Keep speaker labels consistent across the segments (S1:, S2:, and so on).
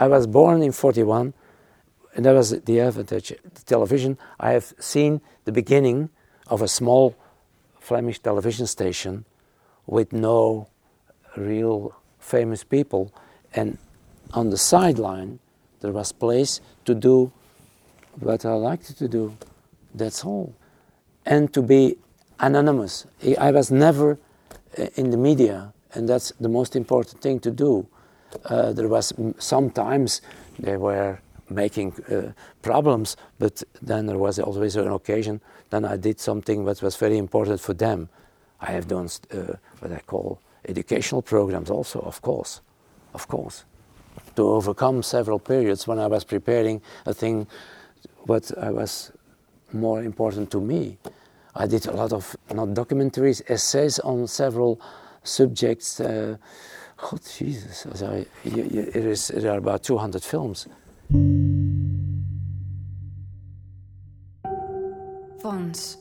S1: I was born in 41, and that was the advantage. The television, I have seen the beginning of a small Flemish television station with no real famous people, and on the sideline there was place to do what I liked to do. That's all. And to be anonymous. I was never uh, in the media, and that's the most important thing to do. Uh, there was sometimes they were making uh, problems, but then there was always an occasion. Then I did something that was very important for them. I have done uh, what I call educational programs, also, of course, of course, to overcome several periods when I was preparing a thing what I was more important to me. I did a lot of not documentaries, essays on several subjects. Uh, oh Jesus! I, it is, there are about 200 films.
S2: Fons.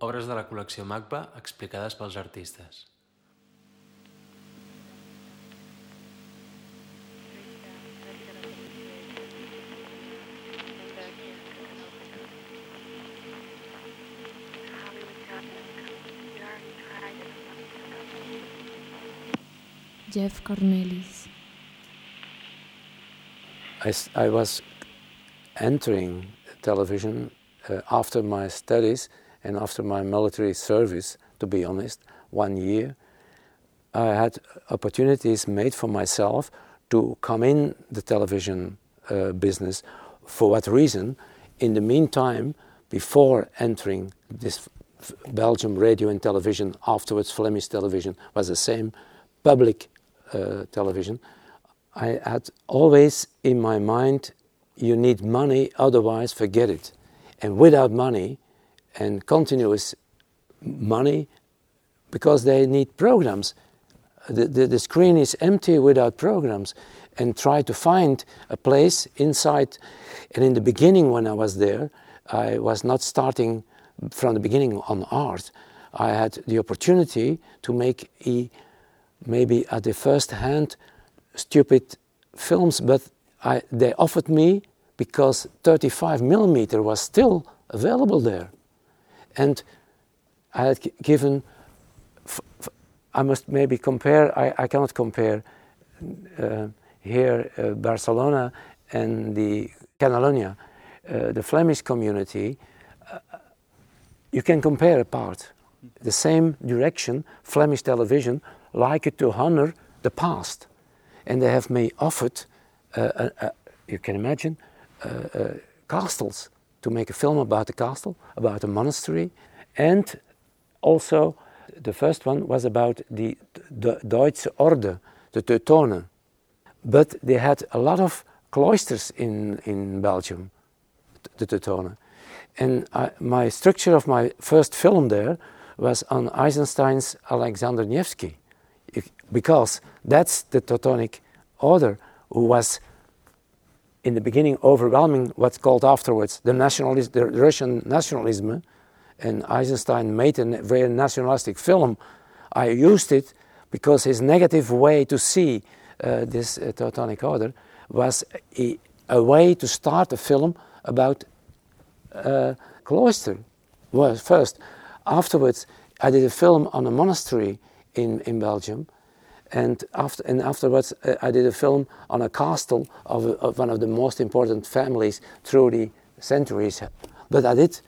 S2: Obres de la col·lecció MACBA explicades pels artistes.
S3: Jef Cornelis.
S1: I, I was entering television uh, after my studies and after my military service, to be honest, one year. I had opportunities made for myself to come in the television uh, business. For what reason? In the meantime, before entering this Belgium radio and television, afterwards Flemish television, was the same public uh, television, I had always in my mind, you need money, otherwise forget it. And without money and continuous money, because they need programs, the, the, the screen is empty without programs and try to find a place inside. And in the beginning, when I was there, I was not starting from the beginning on art. I had the opportunity to make a maybe at the first hand stupid films, but I, they offered me because 35 millimeter was still available there. And I had given, I must maybe compare, I, I cannot compare uh, here uh, Barcelona and the Catalonia, uh, the Flemish community. Uh, you can compare a part. The same direction, Flemish television, like it to honor the past. And they have me offered, uh, you can imagine, uh, uh, castles to make a film about the castle, about a monastery, and also the first one was about the, the Deutsche Orde, the Teutonen. But they had a lot of cloisters in, in Belgium, the Teutonen. And I, my structure of my first film there was on Eisenstein's Alexander Nevsky because that's the Teutonic order who was in the beginning overwhelming what's called afterwards the nationalist, the Russian nationalism, and Eisenstein made a very nationalistic film. I used it because his negative way to see uh, this uh, Teutonic order was a, a, way to start a film about uh, cloister. Well, first, afterwards, I did a film on a monastery in, in Belgium and, after, and afterwards, uh, I did a film on a castle of, of, one of the most important families through the centuries. But I did,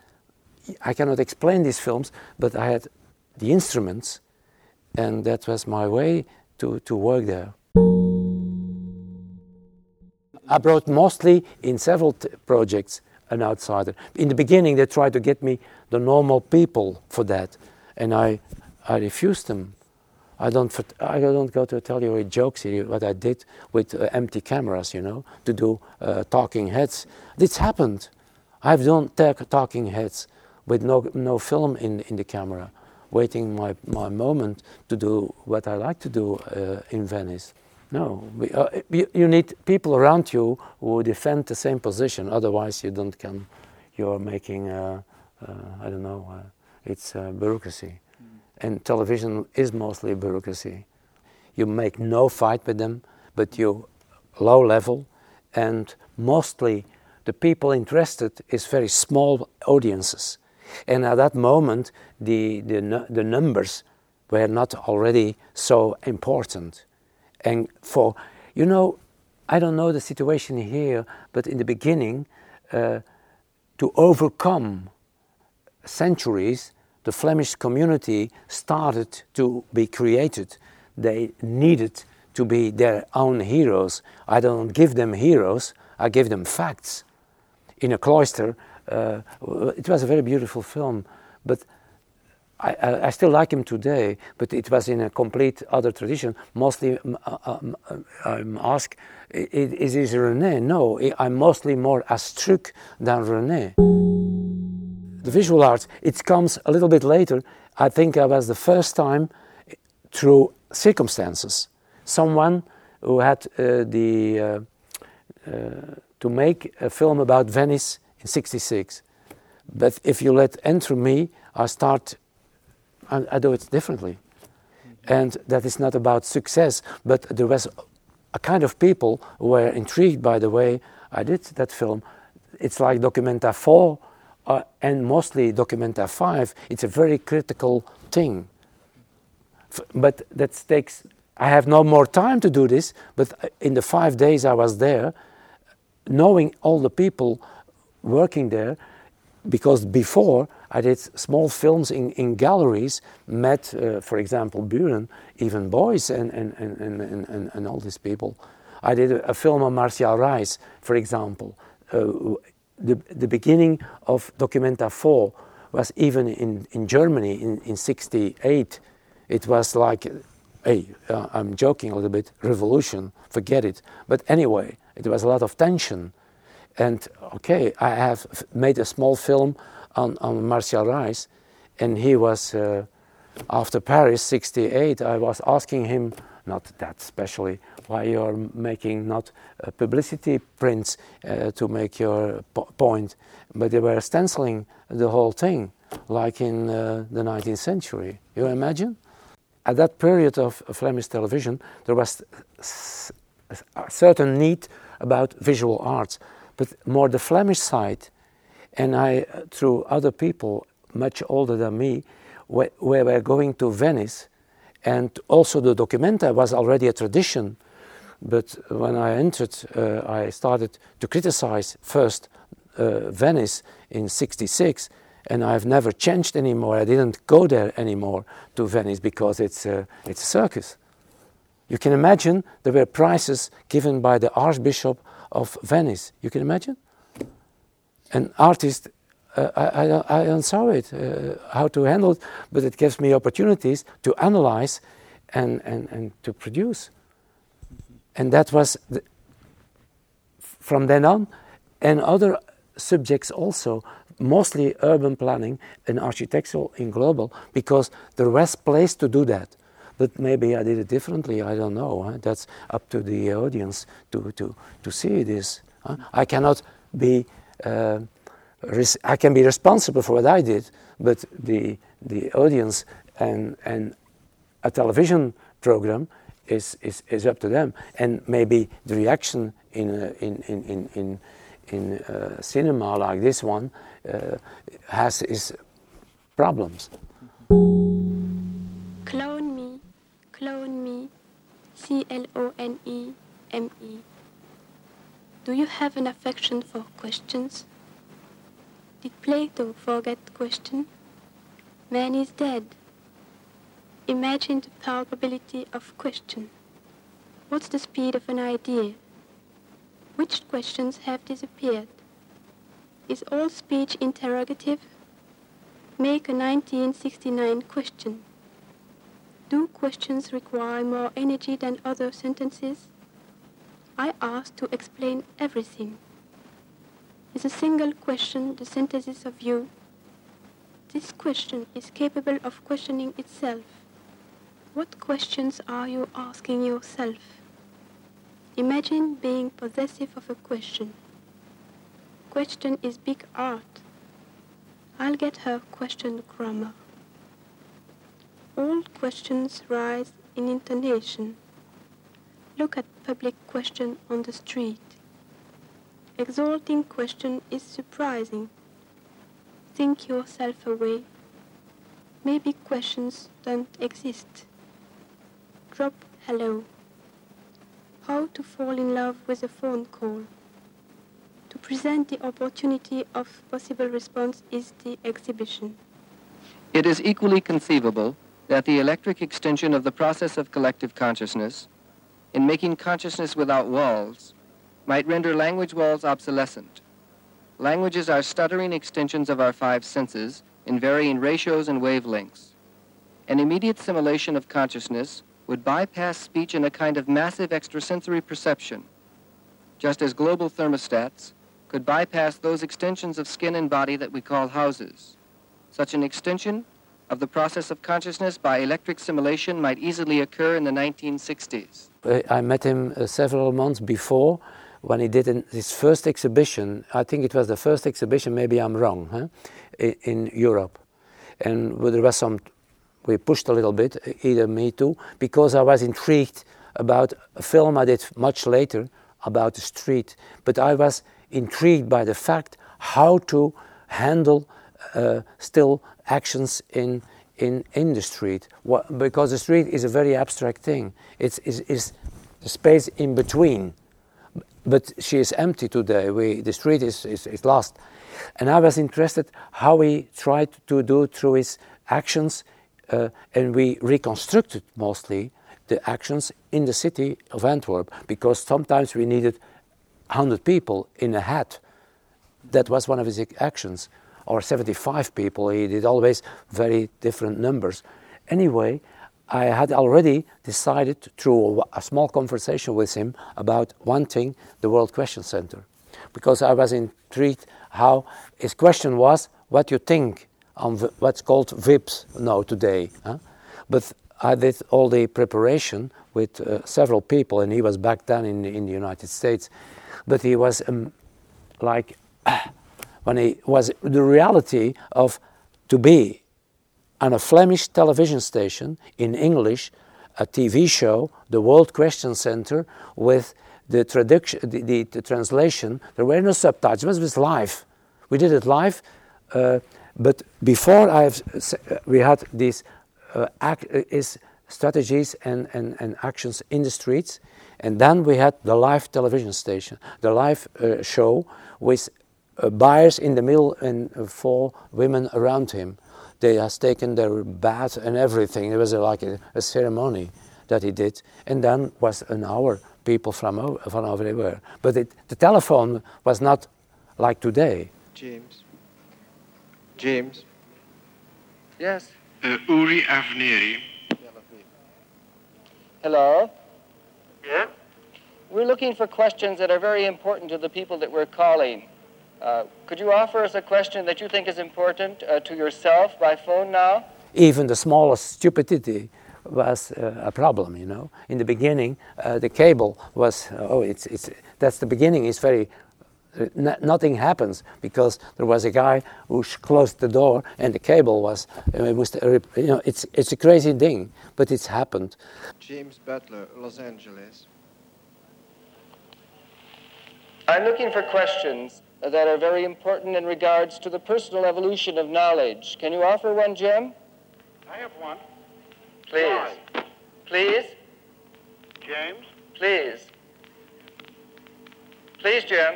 S1: I cannot explain these films, but I had the instruments, and that was my way to, to work there. I brought mostly in several projects an outsider. In the beginning, they tried to get me the normal people for that, and I, I refused them I don't, I don't go to tell you jokes here, what I did with uh, empty cameras, you know, to do uh, talking heads. This happened. I've done talking heads with no, no film in, in the camera, waiting my, my moment to do what I like to do uh, in Venice. No, we, uh, you, you, need people around you who defend the same position, otherwise you don't come, you're making, uh, uh, I don't know, it's bureaucracy and television is mostly bureaucracy. You make no fight with them, but you low level, and mostly the people interested is very small audiences. And at that moment, the, the, the numbers were not already so important. And for, you know, I don't know the situation here, but in the beginning, uh, to overcome centuries, the Flemish community started to be created. They needed to be their own heroes. I don't give them heroes, I give them facts. In a cloister, uh, it was a very beautiful film, but I, I, I, still like him today, but it was in a complete other tradition. Mostly, uh, um, uh, I'm asked, is it Resnais? No, I'm mostly more Astruc than Resnais. The visual arts, it comes a little bit later. I think I was the first time through circumstances. Someone who had uh, the uh, uh, to make a film about Venice in '66. But if you let enter me, I start I, I do it differently. And that is not about success, but there was a kind of people who were intrigued by the way I did that film. It's like Documenta 4 uh, and mostly Documenta 5. It's a very critical thing. F but that takes, I have no more time to do this, but in the five days I was there, knowing all the people working there, because before I did small films in, in galleries, met, uh, for example, Buren, even Beuys and, and, and, and, and, all these people. I did a, a film on Martial Raysse, for example. Uh, the, the beginning of Documenta 4 was even in, in Germany in, in 68. It was like, hey, uh, I'm joking a little bit, revolution, forget it. But anyway, it was a lot of tension and okay, I have made a small film on, on Martial Raysse, and he was, uh, after Paris 68, I was asking him, not that specially, why you're making not uh, publicity prints uh, to make your po point, but they were stenciling the whole thing, like in uh, the 19th century. You imagine? At that period of Flemish television, there was a certain need about visual arts but more the Flemish side. And I, through other people much older than me, we, we were going to Venice, and also the Documenta was already a tradition. But when I entered, uh, I started to criticize first uh, Venice in '66, and I've never changed anymore. I didn't go there anymore to Venice because it's a, it's a circus. You can imagine there were prizes given by the Archbishop of Venice. You can imagine? An artist, uh, I, I, I, don't saw it, uh, how to handle it, but it gives me opportunities to analyze and, and, and to produce. And that was the, from then on, and other subjects also, mostly urban planning and architectural in global, because there was place to do that but maybe I did it differently. I don't know. Huh? That's up to the audience to, to, to see this. Huh? I cannot be, uh, I can be responsible for what I did, but the, the audience and, and a television program is, is, is up to them. And maybe the reaction in, uh, in, in, in, in, in uh, cinema like this one uh, has its problems.
S4: Clone me, clone me, C L O N E M E. Do you have an affection for questions? Did Plato forget question? Man is dead. Imagine the palpability of question. What's the speed of an idea? Which questions have disappeared? Is all speech interrogative? Make a 1969 question. Do questions require more energy than other sentences? I ask to explain everything. Is a single question the synthesis of you? This question is capable of questioning itself. What questions are you asking yourself? Imagine being possessive of a question. Question is big art. I'll get her question grammar. All questions rise in intonation. Look at public question on the street. Exalting question is surprising. Think yourself away. Maybe questions don't exist. Drop hello. How to fall in love with a phone call. To present the opportunity of possible response is the exhibition.
S5: It is equally conceivable that the electric extension of the process of collective consciousness, in making consciousness without walls, might render language walls obsolescent. Languages are stuttering extensions of our five senses in varying ratios and wavelengths. An immediate simulation of consciousness would bypass speech in a kind of massive extrasensory perception, just as global thermostats could bypass those extensions of skin and body that we call houses. Such an extension of the process of consciousness by electric simulation might easily occur in the 1960s.
S1: I met him uh, several months before when he did his first exhibition. I think it was the first exhibition, maybe I'm wrong, huh? in, in Europe. And there was some, we pushed a little bit, either me too, because I was intrigued about a film I did much later about the street. But I was intrigued by the fact how to handle uh, still actions in, in, in the street. What, because the street is a very abstract thing. It's, it's, it's the space in between. But she is empty today. We, the street is, is, is lost. And I was interested how he tried to do through his actions, Uh, and we reconstructed mostly the actions in the city of Antwerp because sometimes we needed 100 people in a hat. That was one of his actions or 75 people. He did always very different numbers. Anyway, I had already decided through a small conversation with him about wanting the World Question Center because I was intrigued how his question was what you think on what's called VIPs now today. Huh? But I did all the preparation with uh, several people, and he was back then in, in the United States. But he was um, like when he was the reality of to be on a Flemish television station in English, a TV show, the World Question Center, with the, traduction, the, the, the translation. There were no subtitles, it was live. We did it live, uh, but before I've, we had these uh, uh, is strategies and, and, and actions in the streets, and then we had the live television station, the live uh, show with uh, Byars in the middle and uh, four women around him. They has taken their bath and everything. It was like a, a, ceremony that he did, and then was an hour people from from everywhere. But it, the telephone was not like today.
S5: James. James. Yes.
S6: Uh, Uri Avneri.
S5: Hello.
S6: Yeah.
S5: We're looking for questions that are very important to the people that we're calling. Uh, could you offer us a question that you think is important uh, to yourself by phone now?
S1: Even the smallest stupidity was uh, a problem, you know. In the beginning, uh, the cable was, oh, it's, it's, that's the beginning, it's very, nothing happens because there was a guy who closed the door and the cable was, uh, it was uh, you know, it's, it's a crazy thing, but it's happened.
S7: James Butler, Los Angeles.
S5: I'm looking for questions that are very important in regards to the personal evolution of knowledge. Can you offer one, Jim?
S6: I have one.
S5: Please.
S6: Why?
S5: Please?
S6: James?
S5: Please. Please, Jim.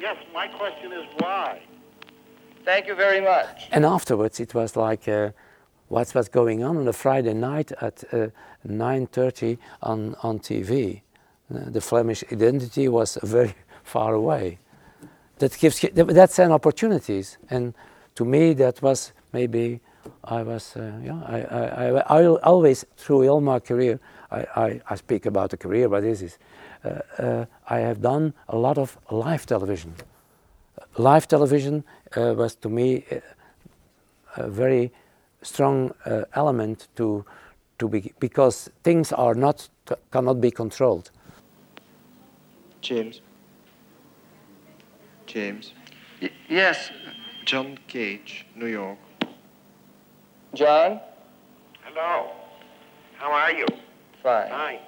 S6: Yes, my question is why?
S5: Thank you very much.
S1: And afterwards, it was like, uh, what's what's going on on a Friday night at uh, 9:30 on on TV? Uh, the Flemish identity was very far away that gives that's an opportunities and to me that was maybe I was uh, yeah I, I, I, I, always through all my career I, I, I speak about a career but this is uh, uh, I have done a lot of live television live television uh, was to me uh, a very strong uh, element to to be because things are not cannot be controlled
S7: James James.
S5: Y- yes.
S7: John Cage, New York.
S5: John?
S6: Hello. How are you?
S5: Fine.
S6: Fine.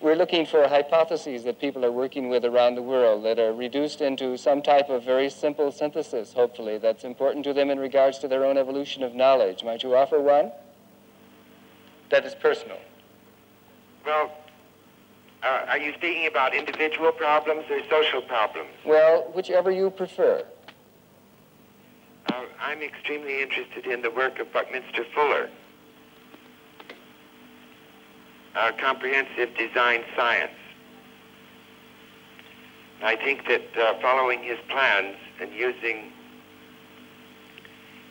S5: We're looking for hypotheses that people are working with around the world that are reduced into some type of very simple synthesis, hopefully, that's important to them in regards to their own evolution of knowledge. Might you offer one? That is personal.
S8: Well, uh, are you speaking about individual problems or social problems?
S5: Well, whichever you prefer.
S8: Uh, I'm extremely interested in the work of Buckminster Fuller, uh, comprehensive design science. I think that uh, following his plans and using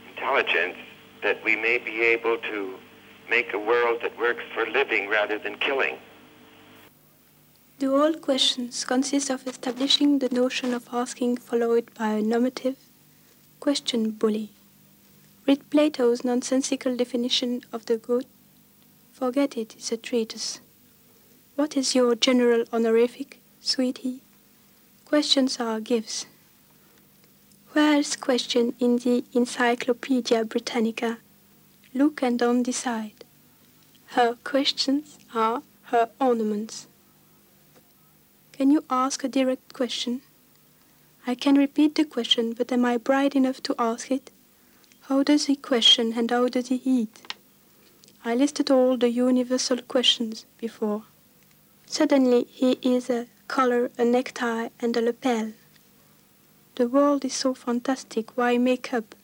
S8: intelligence, that we may be able to make a world that works for living rather than killing.
S4: Do all questions consist of establishing the notion of asking followed by a normative question bully? Read Plato's nonsensical definition of the good. Forget it, it's a treatise. What is your general honorific, sweetie? Questions are gifts. Where's question in the Encyclopedia Britannica? Look and don't decide. Her questions are her ornaments. Can you ask a direct question? I can repeat the question, but am I bright enough to ask it? How does he question and how does he eat? I listed all the universal questions before. Suddenly he is a collar, a necktie, and a lapel. The world is so fantastic, why make up?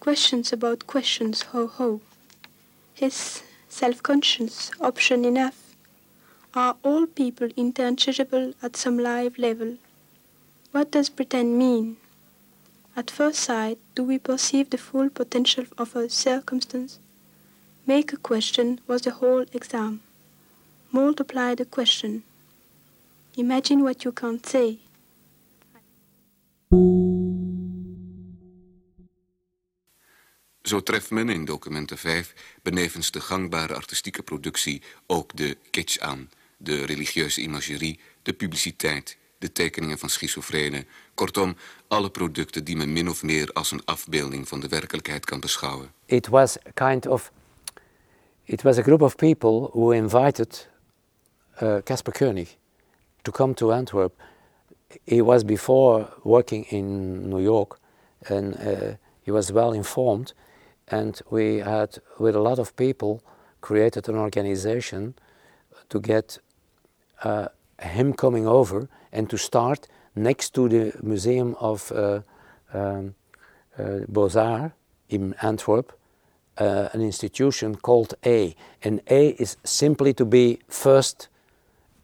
S4: Questions about questions, ho ho. His self-conscious option enough. Are all people interchangeable at some live level? What does pretend mean? At first sight, do we perceive the full potential of a circumstance? Make a question was the whole exam. Multiply the question. Imagine what you can't say.
S9: Zo treft men in documenten 5 benevens de gangbare artistieke productie ook de kitsch aan, de religieuze imagerie, de publiciteit, de tekeningen van schizofrenen, kortom, alle producten die men min of meer als een afbeelding van de werkelijkheid kan beschouwen.
S1: It was kind of, it was a group of people who invited Caspar uh, Koenig to come to Antwerp. He was before working in New York and uh, he was well informed and we had with a lot of people created an organization to get uh, him coming over and to start next to the Museum of uh, um, uh, Beaux-Arts in Antwerp uh, an institution called A. And A is simply to be first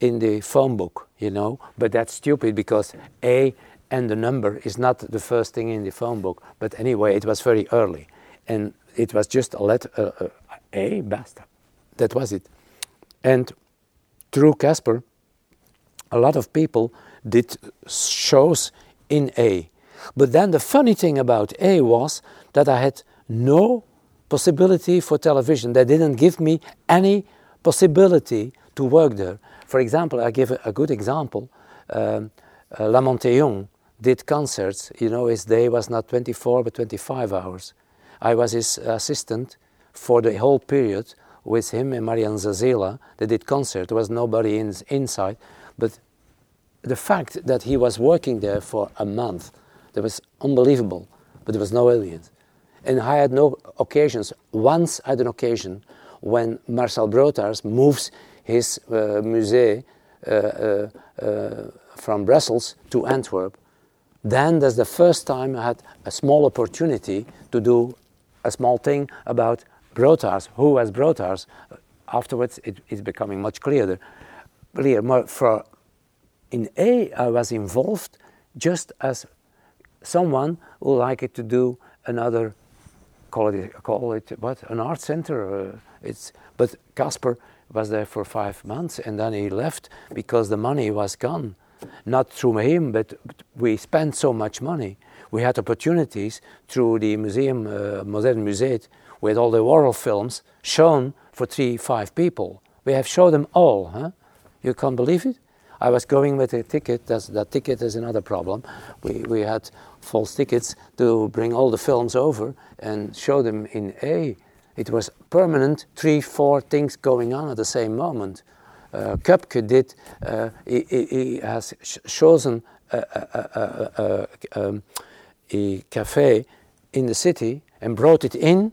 S1: in the phone book, you know, but that's stupid because A and the number is not the first thing in the phone book. But anyway, it was very early and it was just a letter, uh, uh, A, basta. That was it. And through Kasper, a lot of people did shows in A. But then the funny thing about A was that I had no possibility for television. They didn't give me any possibility to work there. For example, I give a, good example. Um, uh, did concerts. You know, his day was not 24 but 25 hours. I was his assistant for the whole period with him and Marian Zazeela. They did concert. There was nobody in, inside. But the fact that he was working there for a month, that was unbelievable. But there was no aliens. And I had no occasions. Once I had an occasion when Marcel Broodthaers moves his uh, musée uh, uh, uh, from Brussels to Antwerp. Then that's the first time I had a small opportunity to do a small thing about Broodthaers, who was Broodthaers. Afterwards, it is becoming much clearer. Clear. For in A, I was involved just as someone who liked to do another call it call it what an art center. Uh, it's but Kasper was there for five months and then he left because the money was gone. Not through him, but we spent so much money we had opportunities through the museum, uh, Modern Museet, with all the Warhol films shown for three, five people. We have shown them all. Huh? You can't believe it? I was going with a ticket. That's, that ticket is another problem. We, we had false tickets to bring all the films over and show them in A. It was permanent, three, four things going on at the same moment. uh, Köpke did, uh, he, he, has chosen a, a, a, um, a, cafe in the city and brought it in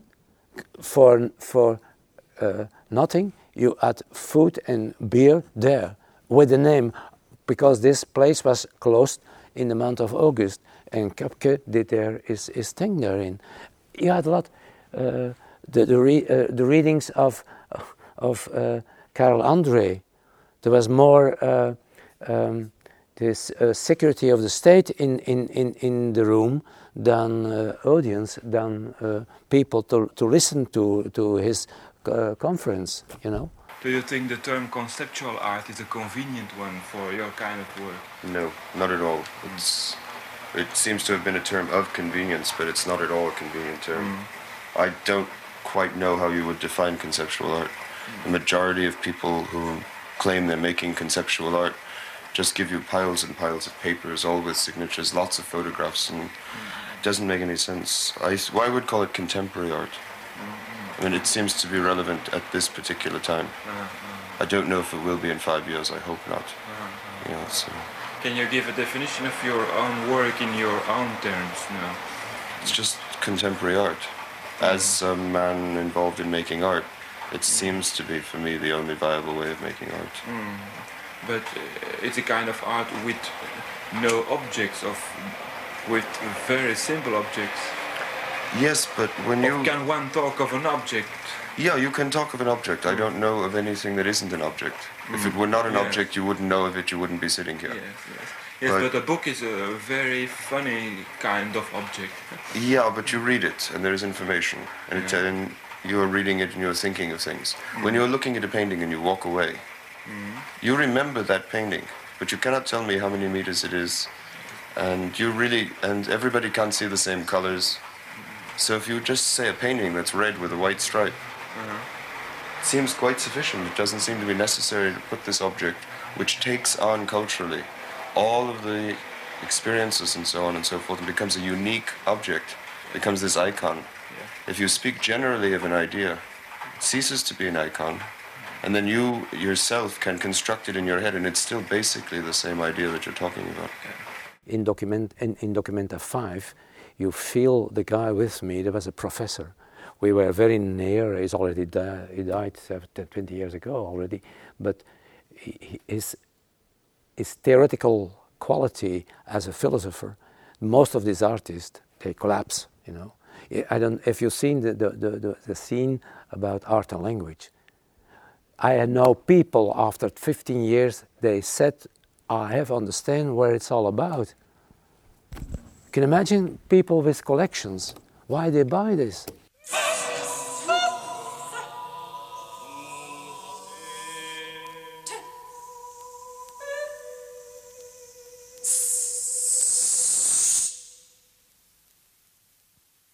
S1: for, for uh, nothing. You had food and beer there with the name because this place was closed in the month of August and Köpke did there his, his thing therein. You had a lot, uh, the, the, re, uh, the readings of, of uh, Carl Andre, there was more uh, um, this uh, security of the state in, in, in, in the room than uh, audience, than people to, to listen to, to his conference, you know.
S10: Do you think the term conceptual art is a convenient one for your kind of work?
S11: No, not at all. It's, it seems to have been a term of convenience, but it's not at all a convenient term. Mm. I don't quite know how you would define conceptual art. Mm. The majority of people who claim they're making conceptual art just give you piles and piles of papers, all with signatures, lots of photographs, and it doesn't make any sense. I, well, I would call it contemporary art. I mean, it seems to be relevant at this particular time. I don't know if it will be in five years. I hope not. You know, so.
S10: Can you give a definition of your own work in your own terms now?
S11: It's just contemporary art. As a man involved in making art, it seems to be for me the only viable way of making art.
S10: Mm. But uh, it's a kind of art with no objects, of with very simple objects.
S11: Yes, but when you...
S10: can one talk of an object?
S11: Yeah, you can talk of an object. I don't know of anything that isn't an object. Mm. If it were not an yes. object, you wouldn't know of it, you wouldn't be sitting here.
S10: Yes, yes. Yes, but, but, a book is a very funny kind of object.
S11: Yeah, but you read it, and there is information. And, yeah. it, and you're reading it, and you're thinking of things. Mm. When you're looking at a painting and you walk away, mm. you remember that painting, but you cannot tell me how many meters it is. And you really, and everybody can't see the same colors. So if you would just say a painting that's red with a white stripe, it seems quite sufficient. It doesn't seem to be necessary to put this object, which takes on culturally all of the experiences and so on and so forth, and becomes a unique object, becomes this icon. Yeah. If you speak generally of an idea, it ceases to be an icon, and then you yourself can construct it in your head, and it's still basically the same idea that you're talking about.
S1: In document in, in Documenta five, you feel the guy with me, there was a professor. We were very near, he's already died, he died 20 years ago already, but his, his theoretical quality as a philosopher, most of these artists, they collapse, you know. I don't, if you've seen the, the, the, the scene about art and language, I know people after 15 years, they said, I have understand where it's all about. Can imagine people with collections, why they buy this.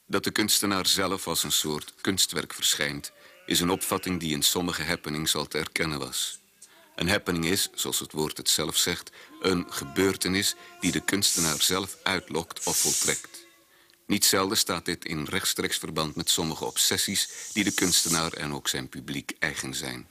S9: Dat de kunstenaar zelf als een soort kunstwerk verschijnt, is een opvatting die in sommige happenings al te erkennen was. Een happening is, zoals het woord het zelf zegt, een gebeurtenis die de kunstenaar zelf uitlokt of voltrekt. Niet zelden staat dit in rechtstreeks verband met sommige obsessies die de kunstenaar en ook zijn publiek eigen zijn.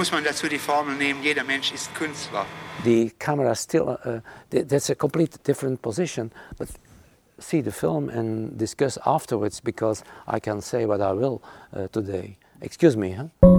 S12: Muss man dazu die Formel nehmen, jeder Mensch ist Künstler.
S1: The camera still, uh, that's a complete different position, but see the film and discuss afterwards because I can say what I will uh, today. Excuse me, huh?